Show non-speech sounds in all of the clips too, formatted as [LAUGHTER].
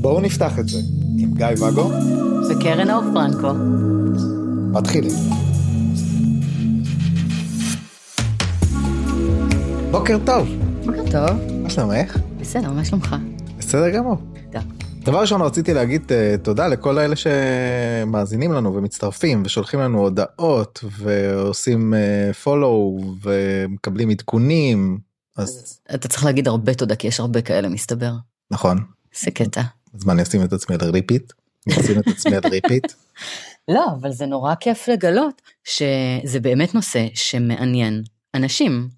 בואו נפתח את זה עם גיא ואגו וקרן אור פרנקו. מתחילים. בוקר טוב, בוקר טוב. מה שלומך? בסדר, מה שלומך? בסדר גמור. דבר ראשון רציתי להגיד uh, תודה לכל האלה שמאזינים לנו ומצטרפים ושולחים לנו הודעות ועושים פולו uh, ומקבלים עדכונים אז אתה צריך להגיד הרבה תודה כי יש הרבה כאלה מסתבר. נכון זה קטע. אז מה אני אשים את עצמי על repeat? אני אשים את עצמי על repeat? [LAUGHS] לא, אבל זה נורא כיף לגלות שזה באמת נושא שמעניין אנשים.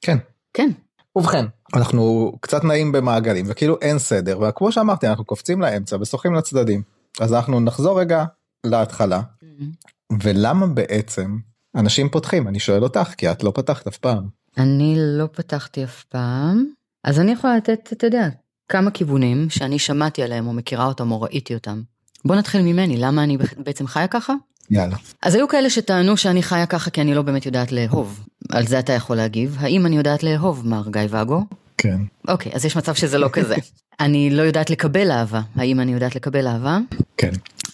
כן. כן. ובכן אנחנו קצת נעים במעגלים וכאילו אין סדר וכמו שאמרתי אנחנו קופצים לאמצע ושוחים לצדדים אז אנחנו נחזור רגע להתחלה ולמה בעצם אנשים פותחים אני שואל אותך כי את לא פתחת אף פעם. אני לא פתחתי אף פעם, אז אני יכולה לתת, אתה יודע, כמה כיוונים שאני שמעתי עליהם או מכירה אותם או ראיתי אותם. בוא נתחיל ממני, למה אני בעצם חיה ככה? יאללה. אז היו כאלה שטענו שאני חיה ככה כי אני לא באמת יודעת לאהוב. על זה אתה יכול להגיב. האם אני יודעת לאהוב, מר גיא ואגו? כן. אוקיי, אז יש מצב שזה לא כזה. [LAUGHS] אני לא יודעת לקבל אהבה. האם אני יודעת לקבל אהבה? כן.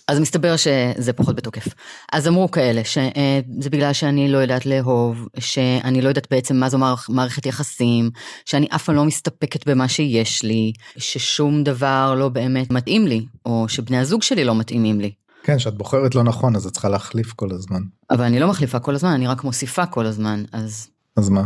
אז מסתבר שזה פחות בתוקף. אז אמרו כאלה שזה בגלל שאני לא יודעת לאהוב, שאני לא יודעת בעצם מה זו מערכת יחסים, שאני אף פעם לא מסתפקת במה שיש לי, ששום דבר לא באמת מתאים לי, או שבני הזוג שלי לא מתאימים לי. כן, שאת בוחרת לא נכון אז את צריכה להחליף כל הזמן. אבל אני לא מחליפה כל הזמן, אני רק מוסיפה כל הזמן, אז... אז מה?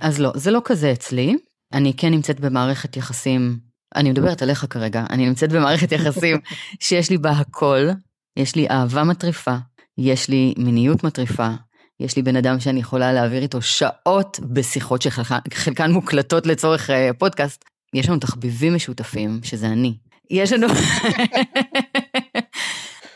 אז לא, זה לא כזה אצלי. אני כן נמצאת במערכת יחסים אני מדברת עליך כרגע, אני נמצאת במערכת יחסים [LAUGHS] שיש לי בה הכל, יש לי אהבה מטריפה, יש לי מיניות מטריפה, יש לי בן אדם שאני יכולה להעביר איתו שעות בשיחות שחלקן מוקלטות לצורך uh, פודקאסט. יש לנו תחביבים משותפים, שזה אני. יש לנו...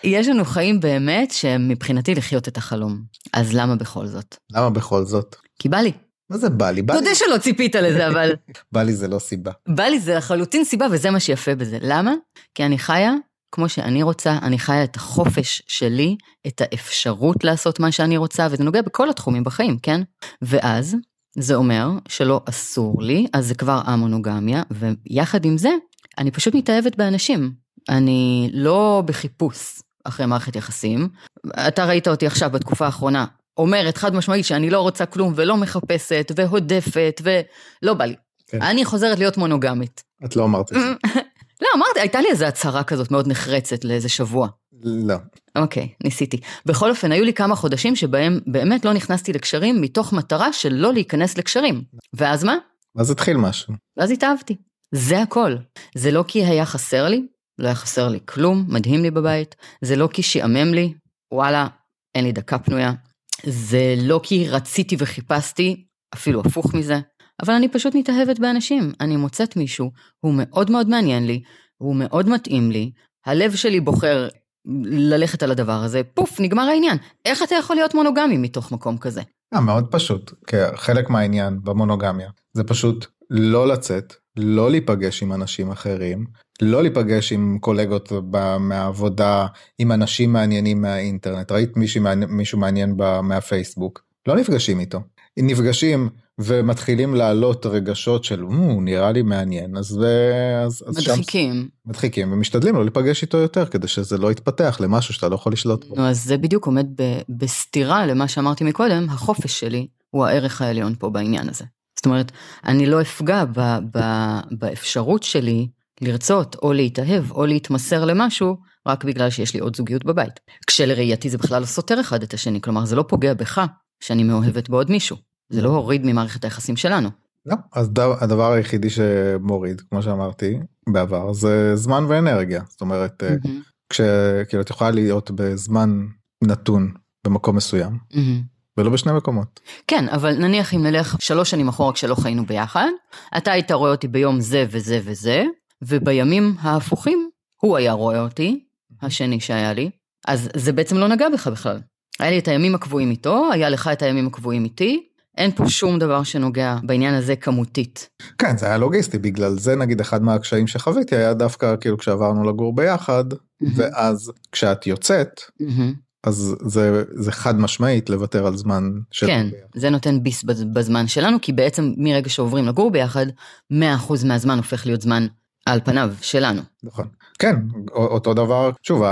יש לנו חיים באמת שהם מבחינתי לחיות את החלום. אז למה בכל זאת? למה בכל זאת? כי בא לי. מה זה בא לי? בא לי. תודה שלא ציפית לזה, אבל... [LAUGHS] בא לי זה לא סיבה. בא לי זה לחלוטין סיבה, וזה מה שיפה בזה. למה? כי אני חיה כמו שאני רוצה, אני חיה את החופש שלי, את האפשרות לעשות מה שאני רוצה, וזה נוגע בכל התחומים בחיים, כן? ואז, זה אומר שלא אסור לי, אז זה כבר המונוגמיה, ויחד עם זה, אני פשוט מתאהבת באנשים. אני לא בחיפוש אחרי מערכת יחסים. אתה ראית אותי עכשיו בתקופה האחרונה, אומרת חד משמעית שאני לא רוצה כלום ולא מחפשת והודפת ולא בא לי. כן. אני חוזרת להיות מונוגמית. את לא אמרת את זה. [LAUGHS] לא, אמרתי, הייתה לי איזו הצהרה כזאת מאוד נחרצת לאיזה שבוע. לא. אוקיי, ניסיתי. בכל אופן, היו לי כמה חודשים שבהם באמת לא נכנסתי לקשרים מתוך מטרה של לא להיכנס לקשרים. ואז מה? ואז התחיל משהו. ואז התאהבתי. זה הכל. זה לא כי היה חסר לי, לא היה חסר לי כלום, מדהים לי בבית. זה לא כי שעמם לי, וואלה, אין לי דקה פנויה. זה לא כי רציתי וחיפשתי, אפילו הפוך מזה, אבל אני פשוט מתאהבת באנשים. אני מוצאת מישהו, הוא מאוד מאוד מעניין לי, הוא מאוד מתאים לי, הלב שלי בוחר ללכת על הדבר הזה, פוף, נגמר העניין. איך אתה יכול להיות מונוגמי מתוך מקום כזה? אה, מאוד פשוט, חלק מהעניין במונוגמיה זה פשוט לא לצאת, לא להיפגש עם אנשים אחרים, לא להיפגש עם קולגות מהעבודה, עם אנשים מעניינים מהאינטרנט, ראית מישהו, מישהו מעניין מהפייסבוק, לא נפגשים איתו. נפגשים ומתחילים לעלות רגשות של הוא נראה לי מעניין אז אז, אז מדחיקים שם, מדחיקים ומשתדלים לא להיפגש איתו יותר כדי שזה לא יתפתח למשהו שאתה לא יכול לשלוט בו. נו, אז זה בדיוק עומד ב, בסתירה למה שאמרתי מקודם החופש שלי הוא הערך העליון פה בעניין הזה. זאת אומרת אני לא אפגע ב, ב, באפשרות שלי לרצות או להתאהב או להתמסר למשהו רק בגלל שיש לי עוד זוגיות בבית. כשלראייתי זה בכלל לא סותר אחד את השני, כלומר זה לא פוגע בך שאני מאוהבת בעוד מישהו, זה לא הוריד ממערכת היחסים שלנו. לא, אז הדבר היחידי שמוריד, כמו שאמרתי בעבר, זה זמן ואנרגיה. זאת אומרת, mm-hmm. כשכאילו את יכולה להיות בזמן נתון במקום מסוים, mm-hmm. ולא בשני מקומות. כן, אבל נניח אם נלך שלוש שנים אחורה כשלא חיינו ביחד, אתה היית רואה אותי ביום זה וזה וזה, ובימים ההפוכים הוא היה רואה אותי, השני שהיה לי, אז זה בעצם לא נגע בך בכלל. היה לי את הימים הקבועים איתו, היה לך את הימים הקבועים איתי, אין פה שום דבר שנוגע בעניין הזה כמותית. כן, זה היה לוגיסטי, בגלל זה נגיד אחד מהקשיים שחוויתי היה דווקא כאילו כשעברנו לגור ביחד, mm-hmm. ואז כשאת יוצאת, mm-hmm. אז זה זה חד משמעית לוותר על זמן של כן, זה נותן ביס בז- בזמן שלנו, כי בעצם מרגע שעוברים לגור ביחד, 100% מהזמן הופך להיות זמן על פניו שלנו. נכון. כן אותו דבר שוב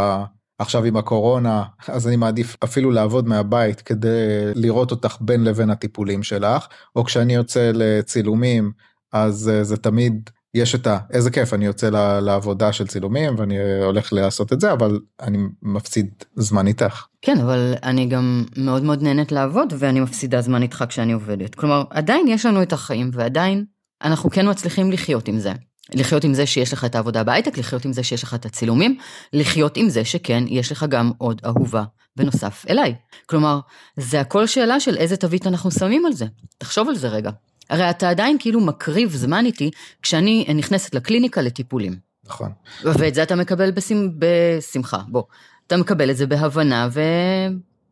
עכשיו עם הקורונה אז אני מעדיף אפילו לעבוד מהבית כדי לראות אותך בין לבין הטיפולים שלך או כשאני יוצא לצילומים אז אה, זה תמיד יש את ה... איזה כיף אני יוצא לעבודה של צילומים ואני הולך לעשות את זה אבל אני מפסיד זמן איתך. כן, אבל אני גם מאוד מאוד נהנית לעבוד, ואני מפסידה זמן איתך כשאני עובדת. כלומר, עדיין יש לנו את החיים, ועדיין אנחנו כן מצליחים לחיות עם זה. לחיות עם זה שיש לך את העבודה בהייטק, לחיות עם זה שיש לך את הצילומים, לחיות עם זה שכן, יש לך גם עוד אהובה בנוסף אליי. כלומר, זה הכל שאלה של איזה תווית אנחנו שמים על זה. תחשוב על זה רגע. הרי אתה עדיין כאילו מקריב זמן איתי כשאני נכנסת לקליניקה לטיפולים. נכון. ואת זה אתה מקבל בשמ... בשמחה, בוא. אתה מקבל את זה בהבנה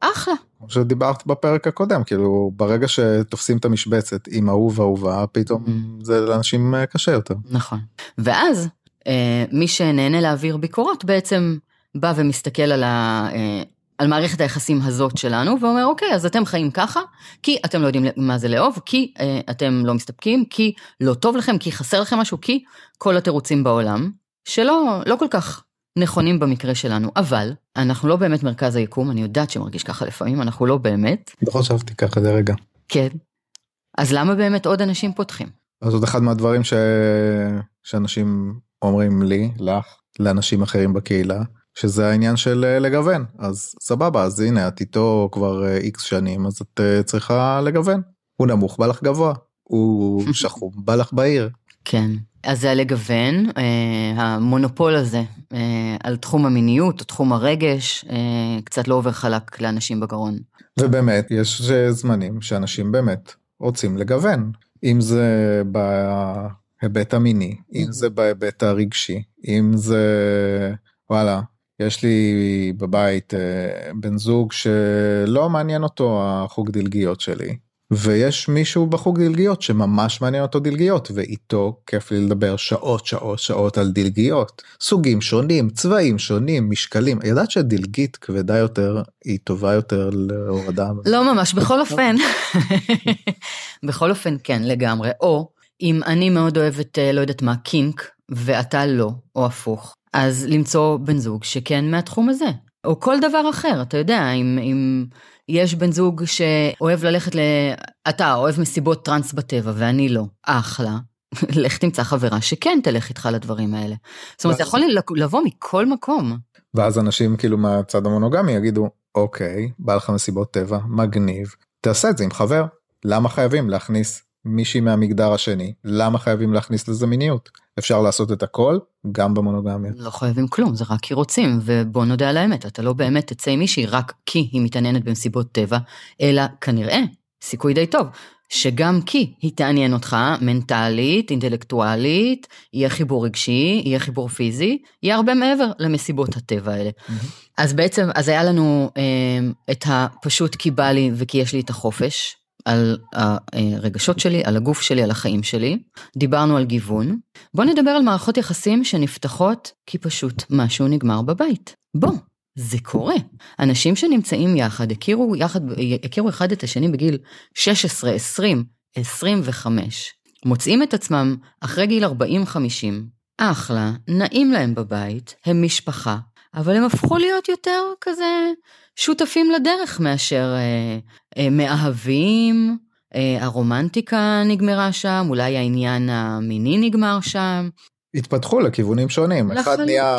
ואחלה. כמו שדיברת בפרק הקודם כאילו ברגע שתופסים את המשבצת עם אהוב אהובה פתאום Mm. זה לאנשים אה, קשה יותר. נכון. ואז אה, מי שנהנה להעביר ביקורות בעצם בא ומסתכל על, ה, אה, על מערכת היחסים הזאת שלנו ואומר אוקיי אז אתם חיים ככה כי אתם לא יודעים מה זה לאהוב כי אה, אתם לא מסתפקים כי לא טוב לכם כי חסר לכם משהו כי כל התירוצים בעולם שלא לא כל כך נכונים במקרה שלנו אבל אנחנו לא באמת מרכז היקום אני יודעת שמרגיש ככה לפעמים אנחנו לא באמת לא חשבתי ככה לרגע. כן. אז למה באמת עוד אנשים פותחים? אז עוד אחד מהדברים ש... שאנשים אומרים לי לך לאנשים אחרים בקהילה שזה העניין של אה, לגוון אז סבבה אז הנה את איתו כבר איקס שנים אז את אה, צריכה לגוון. הוא נמוך בא לך גבוה הוא [LAUGHS] שחום בא לך בהיר. כן. אז זה הלגוון, אה, המונופול הזה אה, על תחום המיניות או תחום הרגש, אה, קצת לא עובר חלק לאנשים בגרון. ובאמת יש זמנים שאנשים באמת רוצים לגוון אם זה בהיבט המיני אם זה בהיבט הרגשי אם זה וואלה יש לי בבית אה, בן זוג שלא מעניין אותו החוג דלגיות שלי ויש מישהו בחוג דלגיות שממש מעניין אותו דלגיות ואיתו כיף לי לדבר שעות שעות שעות על דלגיות סוגים שונים צבעים שונים משקלים. ידעת שדלגית כבדה יותר היא טובה יותר להורדה לא ממש, בכל אופן, [LAUGHS] בכל אופן כן לגמרי, או אם אני מאוד אוהבת, אה, לא יודעת מה, קינק, ואתה לא, או הפוך, אז למצוא בן זוג שכן מהתחום הזה. או כל דבר אחר, אתה יודע, אם, אם יש בן זוג שאוהב ללכת ל... אתה אוהב מסיבות טראנס בטבע ואני לא, אחלה. [LAUGHS] לך תמצא חברה שכן תלך איתך לדברים האלה. זאת אומרת, זה יכול לבוא מכל מקום. ואז אנשים כאילו מהצד המונוגמי יגידו אוקיי בא לך מסיבות טבע מגניב תעשה את זה עם חבר למה חייבים להכניס מישהי מהמגדר השני למה חייבים להכניס לזה מיניות אפשר לעשות את הכל גם במונוגמיה. לא חייבים כלום, זה רק כי רוצים, ובוא נודה על האמת, אתה לא באמת תצא עם מישהי רק כי היא מתעניינת במסיבות טבע, אלא כנראה, סיכוי די טוב, שגם כי היא תעניין אותך מנטלית, אינטלקטואלית, יהיה חיבור רגשי, יהיה חיבור פיזי, יהיה הרבה מעבר למסיבות הטבע האלה. אז בעצם, אז היה לנו אה, את הפשוט כי בא לי וכי יש לי את החופש, על הרגשות שלי, על הגוף שלי, על החיים שלי. דיברנו על גיוון. בוא נדבר על מערכות יחסים שנפתחות כי פשוט משהו נגמר בבית. בוא, זה קורה. אנשים שנמצאים יחד, הכירו יחד, הכירו אחד את השני בגיל 16, 20, 25, מוצאים את עצמם אחרי גיל 40-50, אחלה, נעים להם בבית, הם משפחה, אבל הם הפכו להיות יותר כזה שותפים לדרך מאשר אה, אה, מאהבים, אה, הרומנטיקה נגמרה שם, אולי העניין המיני נגמר שם. התפתחו לכיוונים שונים. לחלוטין. אחד נהיה,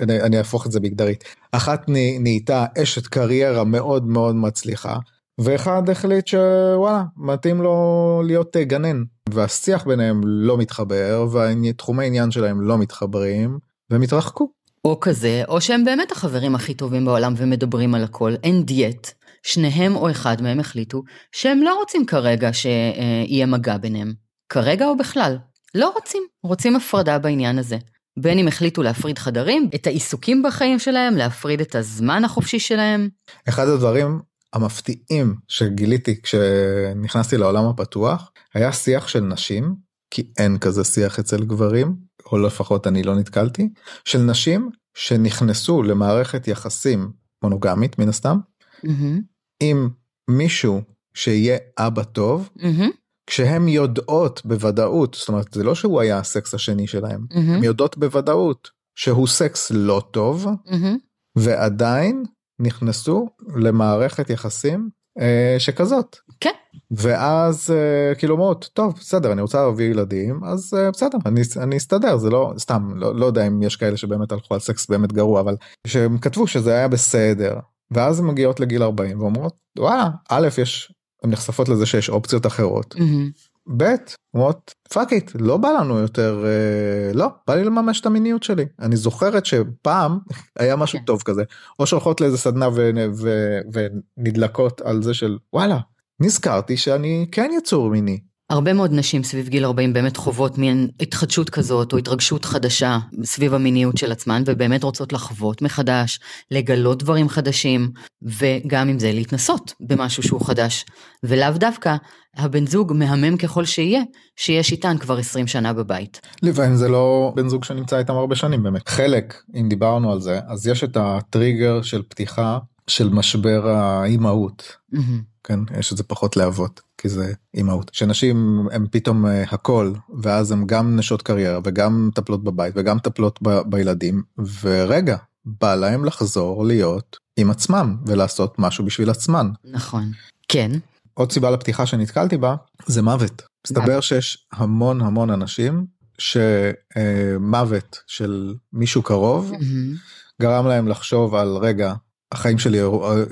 אני, אני אהפוך את זה מגדרית, אחת נה- נהייתה אשת קריירה מאוד מאוד מצליחה, ואחד החליט שוואלה, מתאים לו להיות אה, גנן. והשיח ביניהם לא מתחבר, והתחומי העניין שלהם לא מתחברים, והם התרחקו. או כזה, או שהם באמת החברים הכי טובים בעולם ומדברים על הכל, אין דיאט. שניהם או אחד מהם החליטו שהם לא רוצים כרגע שיהיה מגע ביניהם. כרגע או בכלל. לא רוצים, רוצים הפרדה בעניין הזה. בין אם החליטו להפריד חדרים, את העיסוקים בחיים שלהם, להפריד את הזמן החופשי שלהם. אחד הדברים המפתיעים שגיליתי כשנכנסתי לעולם הפתוח היה שיח של נשים כי אין כזה שיח אצל גברים או לפחות אני לא נתקלתי של נשים שנכנסו למערכת יחסים מונוגמית מן הסתם, מהמם, עם מישהו שיהיה אבא טוב, מהמם, כשהן יודעות בוודאות, זאת אומרת זה לא שהוא היה הסקס השני שלהם, מהמם, הן יודעות בוודאות שהוא סקס לא טוב, מהמם. ועדיין נכנסו למערכת יחסים אה, שכזאת. כן. ואז אה, כאילו אומרות טוב בסדר אני רוצה להביא ילדים אז אה, בסדר אני אני אסתדר זה לא סתם לא, לא יודע אם יש כאלה שבאמת הלכו על סקס באמת גרוע אבל שהם כתבו שזה היה בסדר ואז הן מגיעות לגיל 40 ואומרות וואלה א' יש הן נחשפות לזה שיש אופציות אחרות מהמם. ב' אומרות fuck it לא בא לנו יותר אה, לא בא לי לממש את המיניות שלי אני זוכרת שפעם היה משהו כן. טוב כזה או שהולכות לאיזה סדנה ו, ו, ונדלקות על זה של וואלה נזכרתי שאני כן יצור מיני. הרבה מאוד נשים סביב גיל 40 באמת חוות מין התחדשות כזאת או התרגשות חדשה סביב המיניות של עצמן ובאמת רוצות לחוות מחדש, לגלות דברים חדשים וגם עם זה להתנסות במשהו שהוא חדש. ולאו דווקא הבן זוג מהמם ככל שיהיה, שיש איתן כבר 20 שנה בבית. לפעמים זה לא בן זוג שנמצא איתם הרבה שנים באמת. חלק אם דיברנו על זה אז יש את הטריגר של פתיחה של משבר האימהות מהמם. כן יש את זה פחות לאבות כי זה אימהות שנשים הם פתאום אה, הכל ואז הם גם נשות קריירה וגם מטפלות בבית וגם מטפלות ב- בילדים ורגע בא להם לחזור להיות עם עצמם ולעשות משהו בשביל עצמן נכון. כן. עוד סיבה לפתיחה שנתקלתי בה זה מוות מסתבר שיש המון המון אנשים שמוות של מישהו קרוב מהמם. גרם להם לחשוב על רגע החיים שלי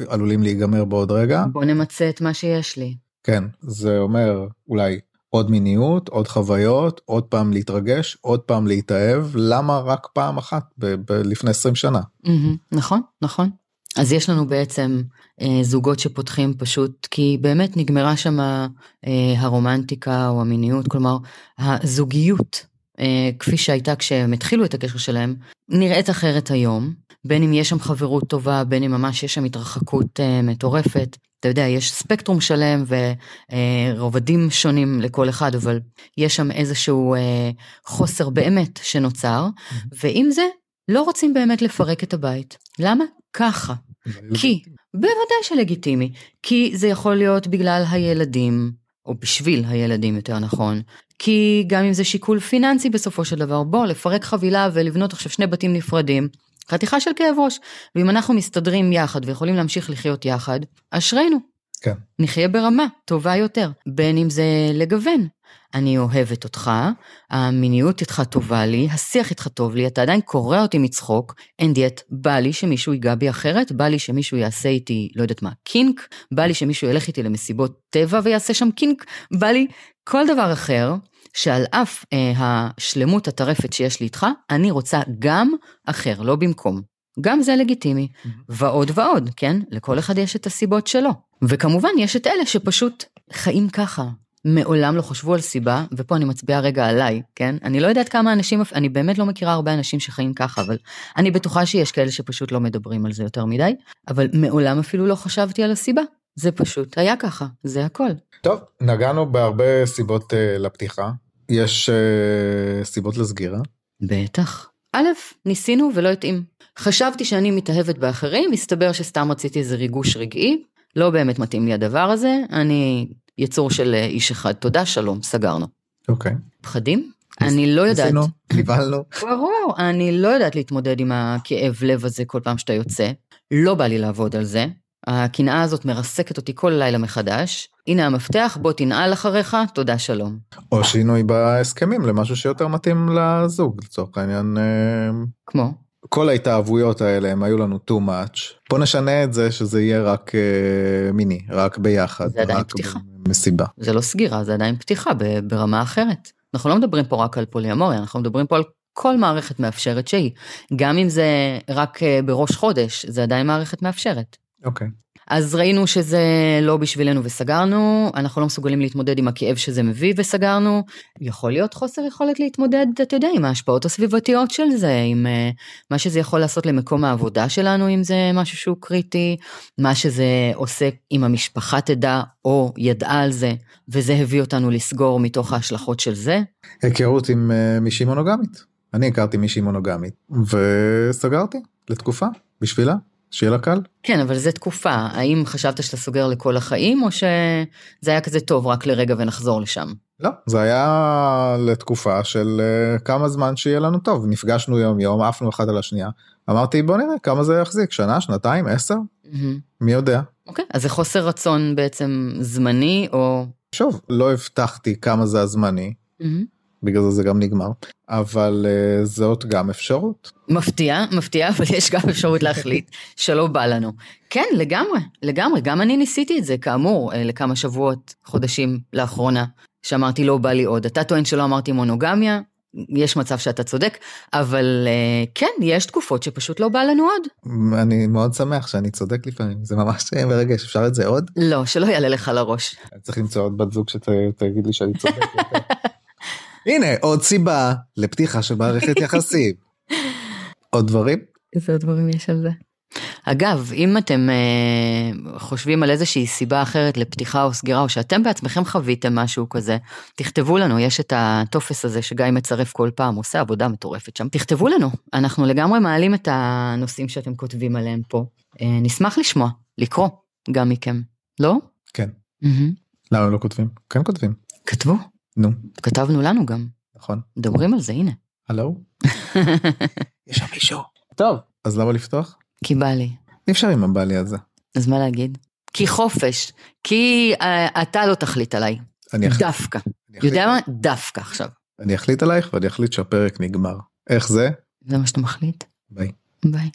עלולים להיגמר בעוד רגע. בוא נמצה את מה שיש לי. כן זה אומר אולי עוד מיניות עוד חוויות עוד פעם להתרגש עוד פעם להתאהב. למה רק פעם אחת ב- ב- לפני 20 שנה? מהמם, נכון, נכון. אז יש לנו בעצם אה, זוגות שפותחים פשוט כי באמת נגמרה שם אה, הרומנטיקה או המיניות, כלומר הזוגיות אה, כפי שהייתה כשהם התחילו את הקשר שלהם נראית אחרת היום, בין אם יש שם חברות טובה, בין אם ממש יש שם התרחקות אה, מטורפת. אתה יודע, יש ספקטרום שלם ורובדים שונים לכל אחד, אבל יש שם איזשהו אה, חוסר באמת שנוצר, ועם זה לא רוצים באמת לפרק את הבית. למה? ככה. כי, בוודאי שלגיטימי, כי זה יכול להיות בגלל הילדים, או בשביל הילדים יותר נכון, כי גם אם זה שיקול פיננסי בסופו של דבר, בוא, לפרק חבילה ולבנות עכשיו שני בתים נפרדים, חתיכה של כאב ראש, ואם אנחנו מסתדרים יחד ויכולים להמשיך לחיות יחד, אשרינו. כן. נחיה ברמה טובה יותר, בין אם זה לגוון. אני אוהבת אותך, המיניות איתך טובה לי, השיח איתך טוב לי, אתה עדיין קורע אותי מצחוק, אין דיאט, בא לי שמישהו ייגע בי אחרת, בא לי שמישהו יעשה איתי, לא יודעת מה, קינק, בא לי שמישהו ילך איתי למסיבות טבע ויעשה שם קינק, בא לי כל דבר אחר, שעל אף אה, השלמות הטרפת שיש לי איתך, אני רוצה גם אחר, לא במקום. גם זה לגיטימי. ועוד ועוד, כן? לכל אחד יש את הסיבות שלו. וכמובן, יש את אלה שפשוט חיים ככה. מעולם לא חשבו על סיבה, ופה אני מצביעה רגע עליי, כן? אני לא יודעת כמה אנשים, אני באמת לא מכירה הרבה אנשים שחיים ככה, אבל אני בטוחה שיש כאלה שפשוט לא מדברים על זה יותר מדי, אבל מעולם אפילו לא חשבתי על הסיבה. זה פשוט היה ככה, זה הכל. טוב נגענו בהרבה סיבות uh, לפתיחה יש uh, סיבות לסגירה בטח. א', ניסינו ולא התאים. חשבתי שאני מתאהבת באחרים, מסתבר שסתם רציתי איזה ריגוש רגעי, לא באמת מתאים לי הדבר הזה, אני יצור של אה, איש אחד, תודה, שלום, סגרנו. אוקיי. פחדים? אני לא יודעת. ניסינו, קיבלנו ברור, אני לא יודעת להתמודד עם הכאב לב הזה כל פעם שאתה יוצא, לא בא לי לעבוד על זה. הקנאה הזאת מרסקת אותי כל לילה מחדש. הנה המפתח, בוא תנעל אחריך, תודה שלום. או שינוי בהסכמים למשהו שיותר מתאים לזוג לצורך העניין אה, כמו? כל ההתאהבויות האלה הם היו לנו too much בוא נשנה את זה שזה יהיה רק אה, מיני רק ביחד זה עדיין רק פתיחה. במסיבה זה לא סגירה, זה עדיין פתיחה ברמה אחרת. אנחנו לא מדברים פה רק על פוליאמוריה, אנחנו מדברים פה על כל מערכת מאפשרת שהיא. גם אם זה רק אה, בראש חודש, זה עדיין מערכת מאפשרת. אוקיי אז ראינו שזה לא בשבילנו וסגרנו, אנחנו לא מסוגלים להתמודד עם הכאב שזה מביא וסגרנו. יכול להיות חוסר יכולת להתמודד, אתה יודע, עם ההשפעות הסביבתיות של זה, עם uh, מה שזה יכול לעשות למקום העבודה שלנו, אם זה משהו שהוא קריטי, מה שזה עושה אם המשפחה תדע או ידעה על זה, וזה הביא אותנו לסגור מתוך ההשלכות של זה. היכרות עם אה, מישהי מונוגמית אני הכרתי מישהי מונוגמית וסגרתי לתקופה בשבילה שיהיה לה קל. כן, אבל זה תקופה. האם חשבת שאתה סוגר לכל החיים, או שזה היה כזה טוב, רק לרגע ונחזור לשם? לא, זה היה לתקופה של uh, כמה זמן שיהיה לנו טוב. נפגשנו יום יום, עפנו אחד על השנייה. אמרתי בוא נראה כמה זה יחזיק, שנה, שנתיים, עשר? Mm-hmm. מי יודע. אוקיי, אז זה חוסר רצון בעצם זמני, או... שוב, לא הבטחתי כמה זה הזמני, Mm-hmm. בגלל זה זה גם נגמר, אבל uh, זאת גם אפשרות. מפתיע, מפתיע, אבל יש גם אפשרות להחליט שלא בא לנו. כן, לגמרי, לגמרי, גם אני ניסיתי את זה, כאמור, אה, לכמה שבועות, חודשים לאחרונה, שאמרתי לא בא לי עוד. אתה טוען שלא אמרתי מונוגמיה, יש מצב שאתה צודק, אבל אה, כן, יש תקופות שפשוט לא בא לנו עוד. אני מאוד שמח שאני צודק לפעמים, זה ממש מרגש, אפשר את זה עוד? לא, שלא יעלה לך לראש. צריך למצוא עוד בת זוג שתגיד לי שאני צודק. [LAUGHS] הנה, עוד סיבה לפתיחה של מערכת יחסים. [LAUGHS] עוד דברים? איזה דברים יש על זה? אגב, אם אתם אה, חושבים על איזושהי סיבה אחרת לפתיחה או סגירה, או שאתם בעצמכם חוויתם משהו כזה, תכתבו לנו, יש את הטופס הזה שגיא מצרף כל פעם, עושה עבודה מטורפת שם. תכתבו לנו, אנחנו לגמרי מעלים את הנושאים שאתם כותבים עליהם פה. אה, נשמח לשמוע, לקרוא, גם מכם, לא? כן. Mm-hmm. למה לא כותבים? כן כותבים. כתבו, נו, כתבנו לנו גם, נכון. מדברים על זה, הנה. הלו? [LAUGHS] יש שם מישהו. טוב. אז למה לפתוח? כי בא לי. אי אפשר עם הבעלי הזה. אז מה להגיד? כי חופש, כי אה, אתה לא תחליט עליי, אני אחליט- דווקא. אני יודע מה? דווקא עכשיו. אני אחליט עלייך ואני אחליט שהפרק נגמר. איך זה? זה מה שאתה מחליט? ביי. ביי.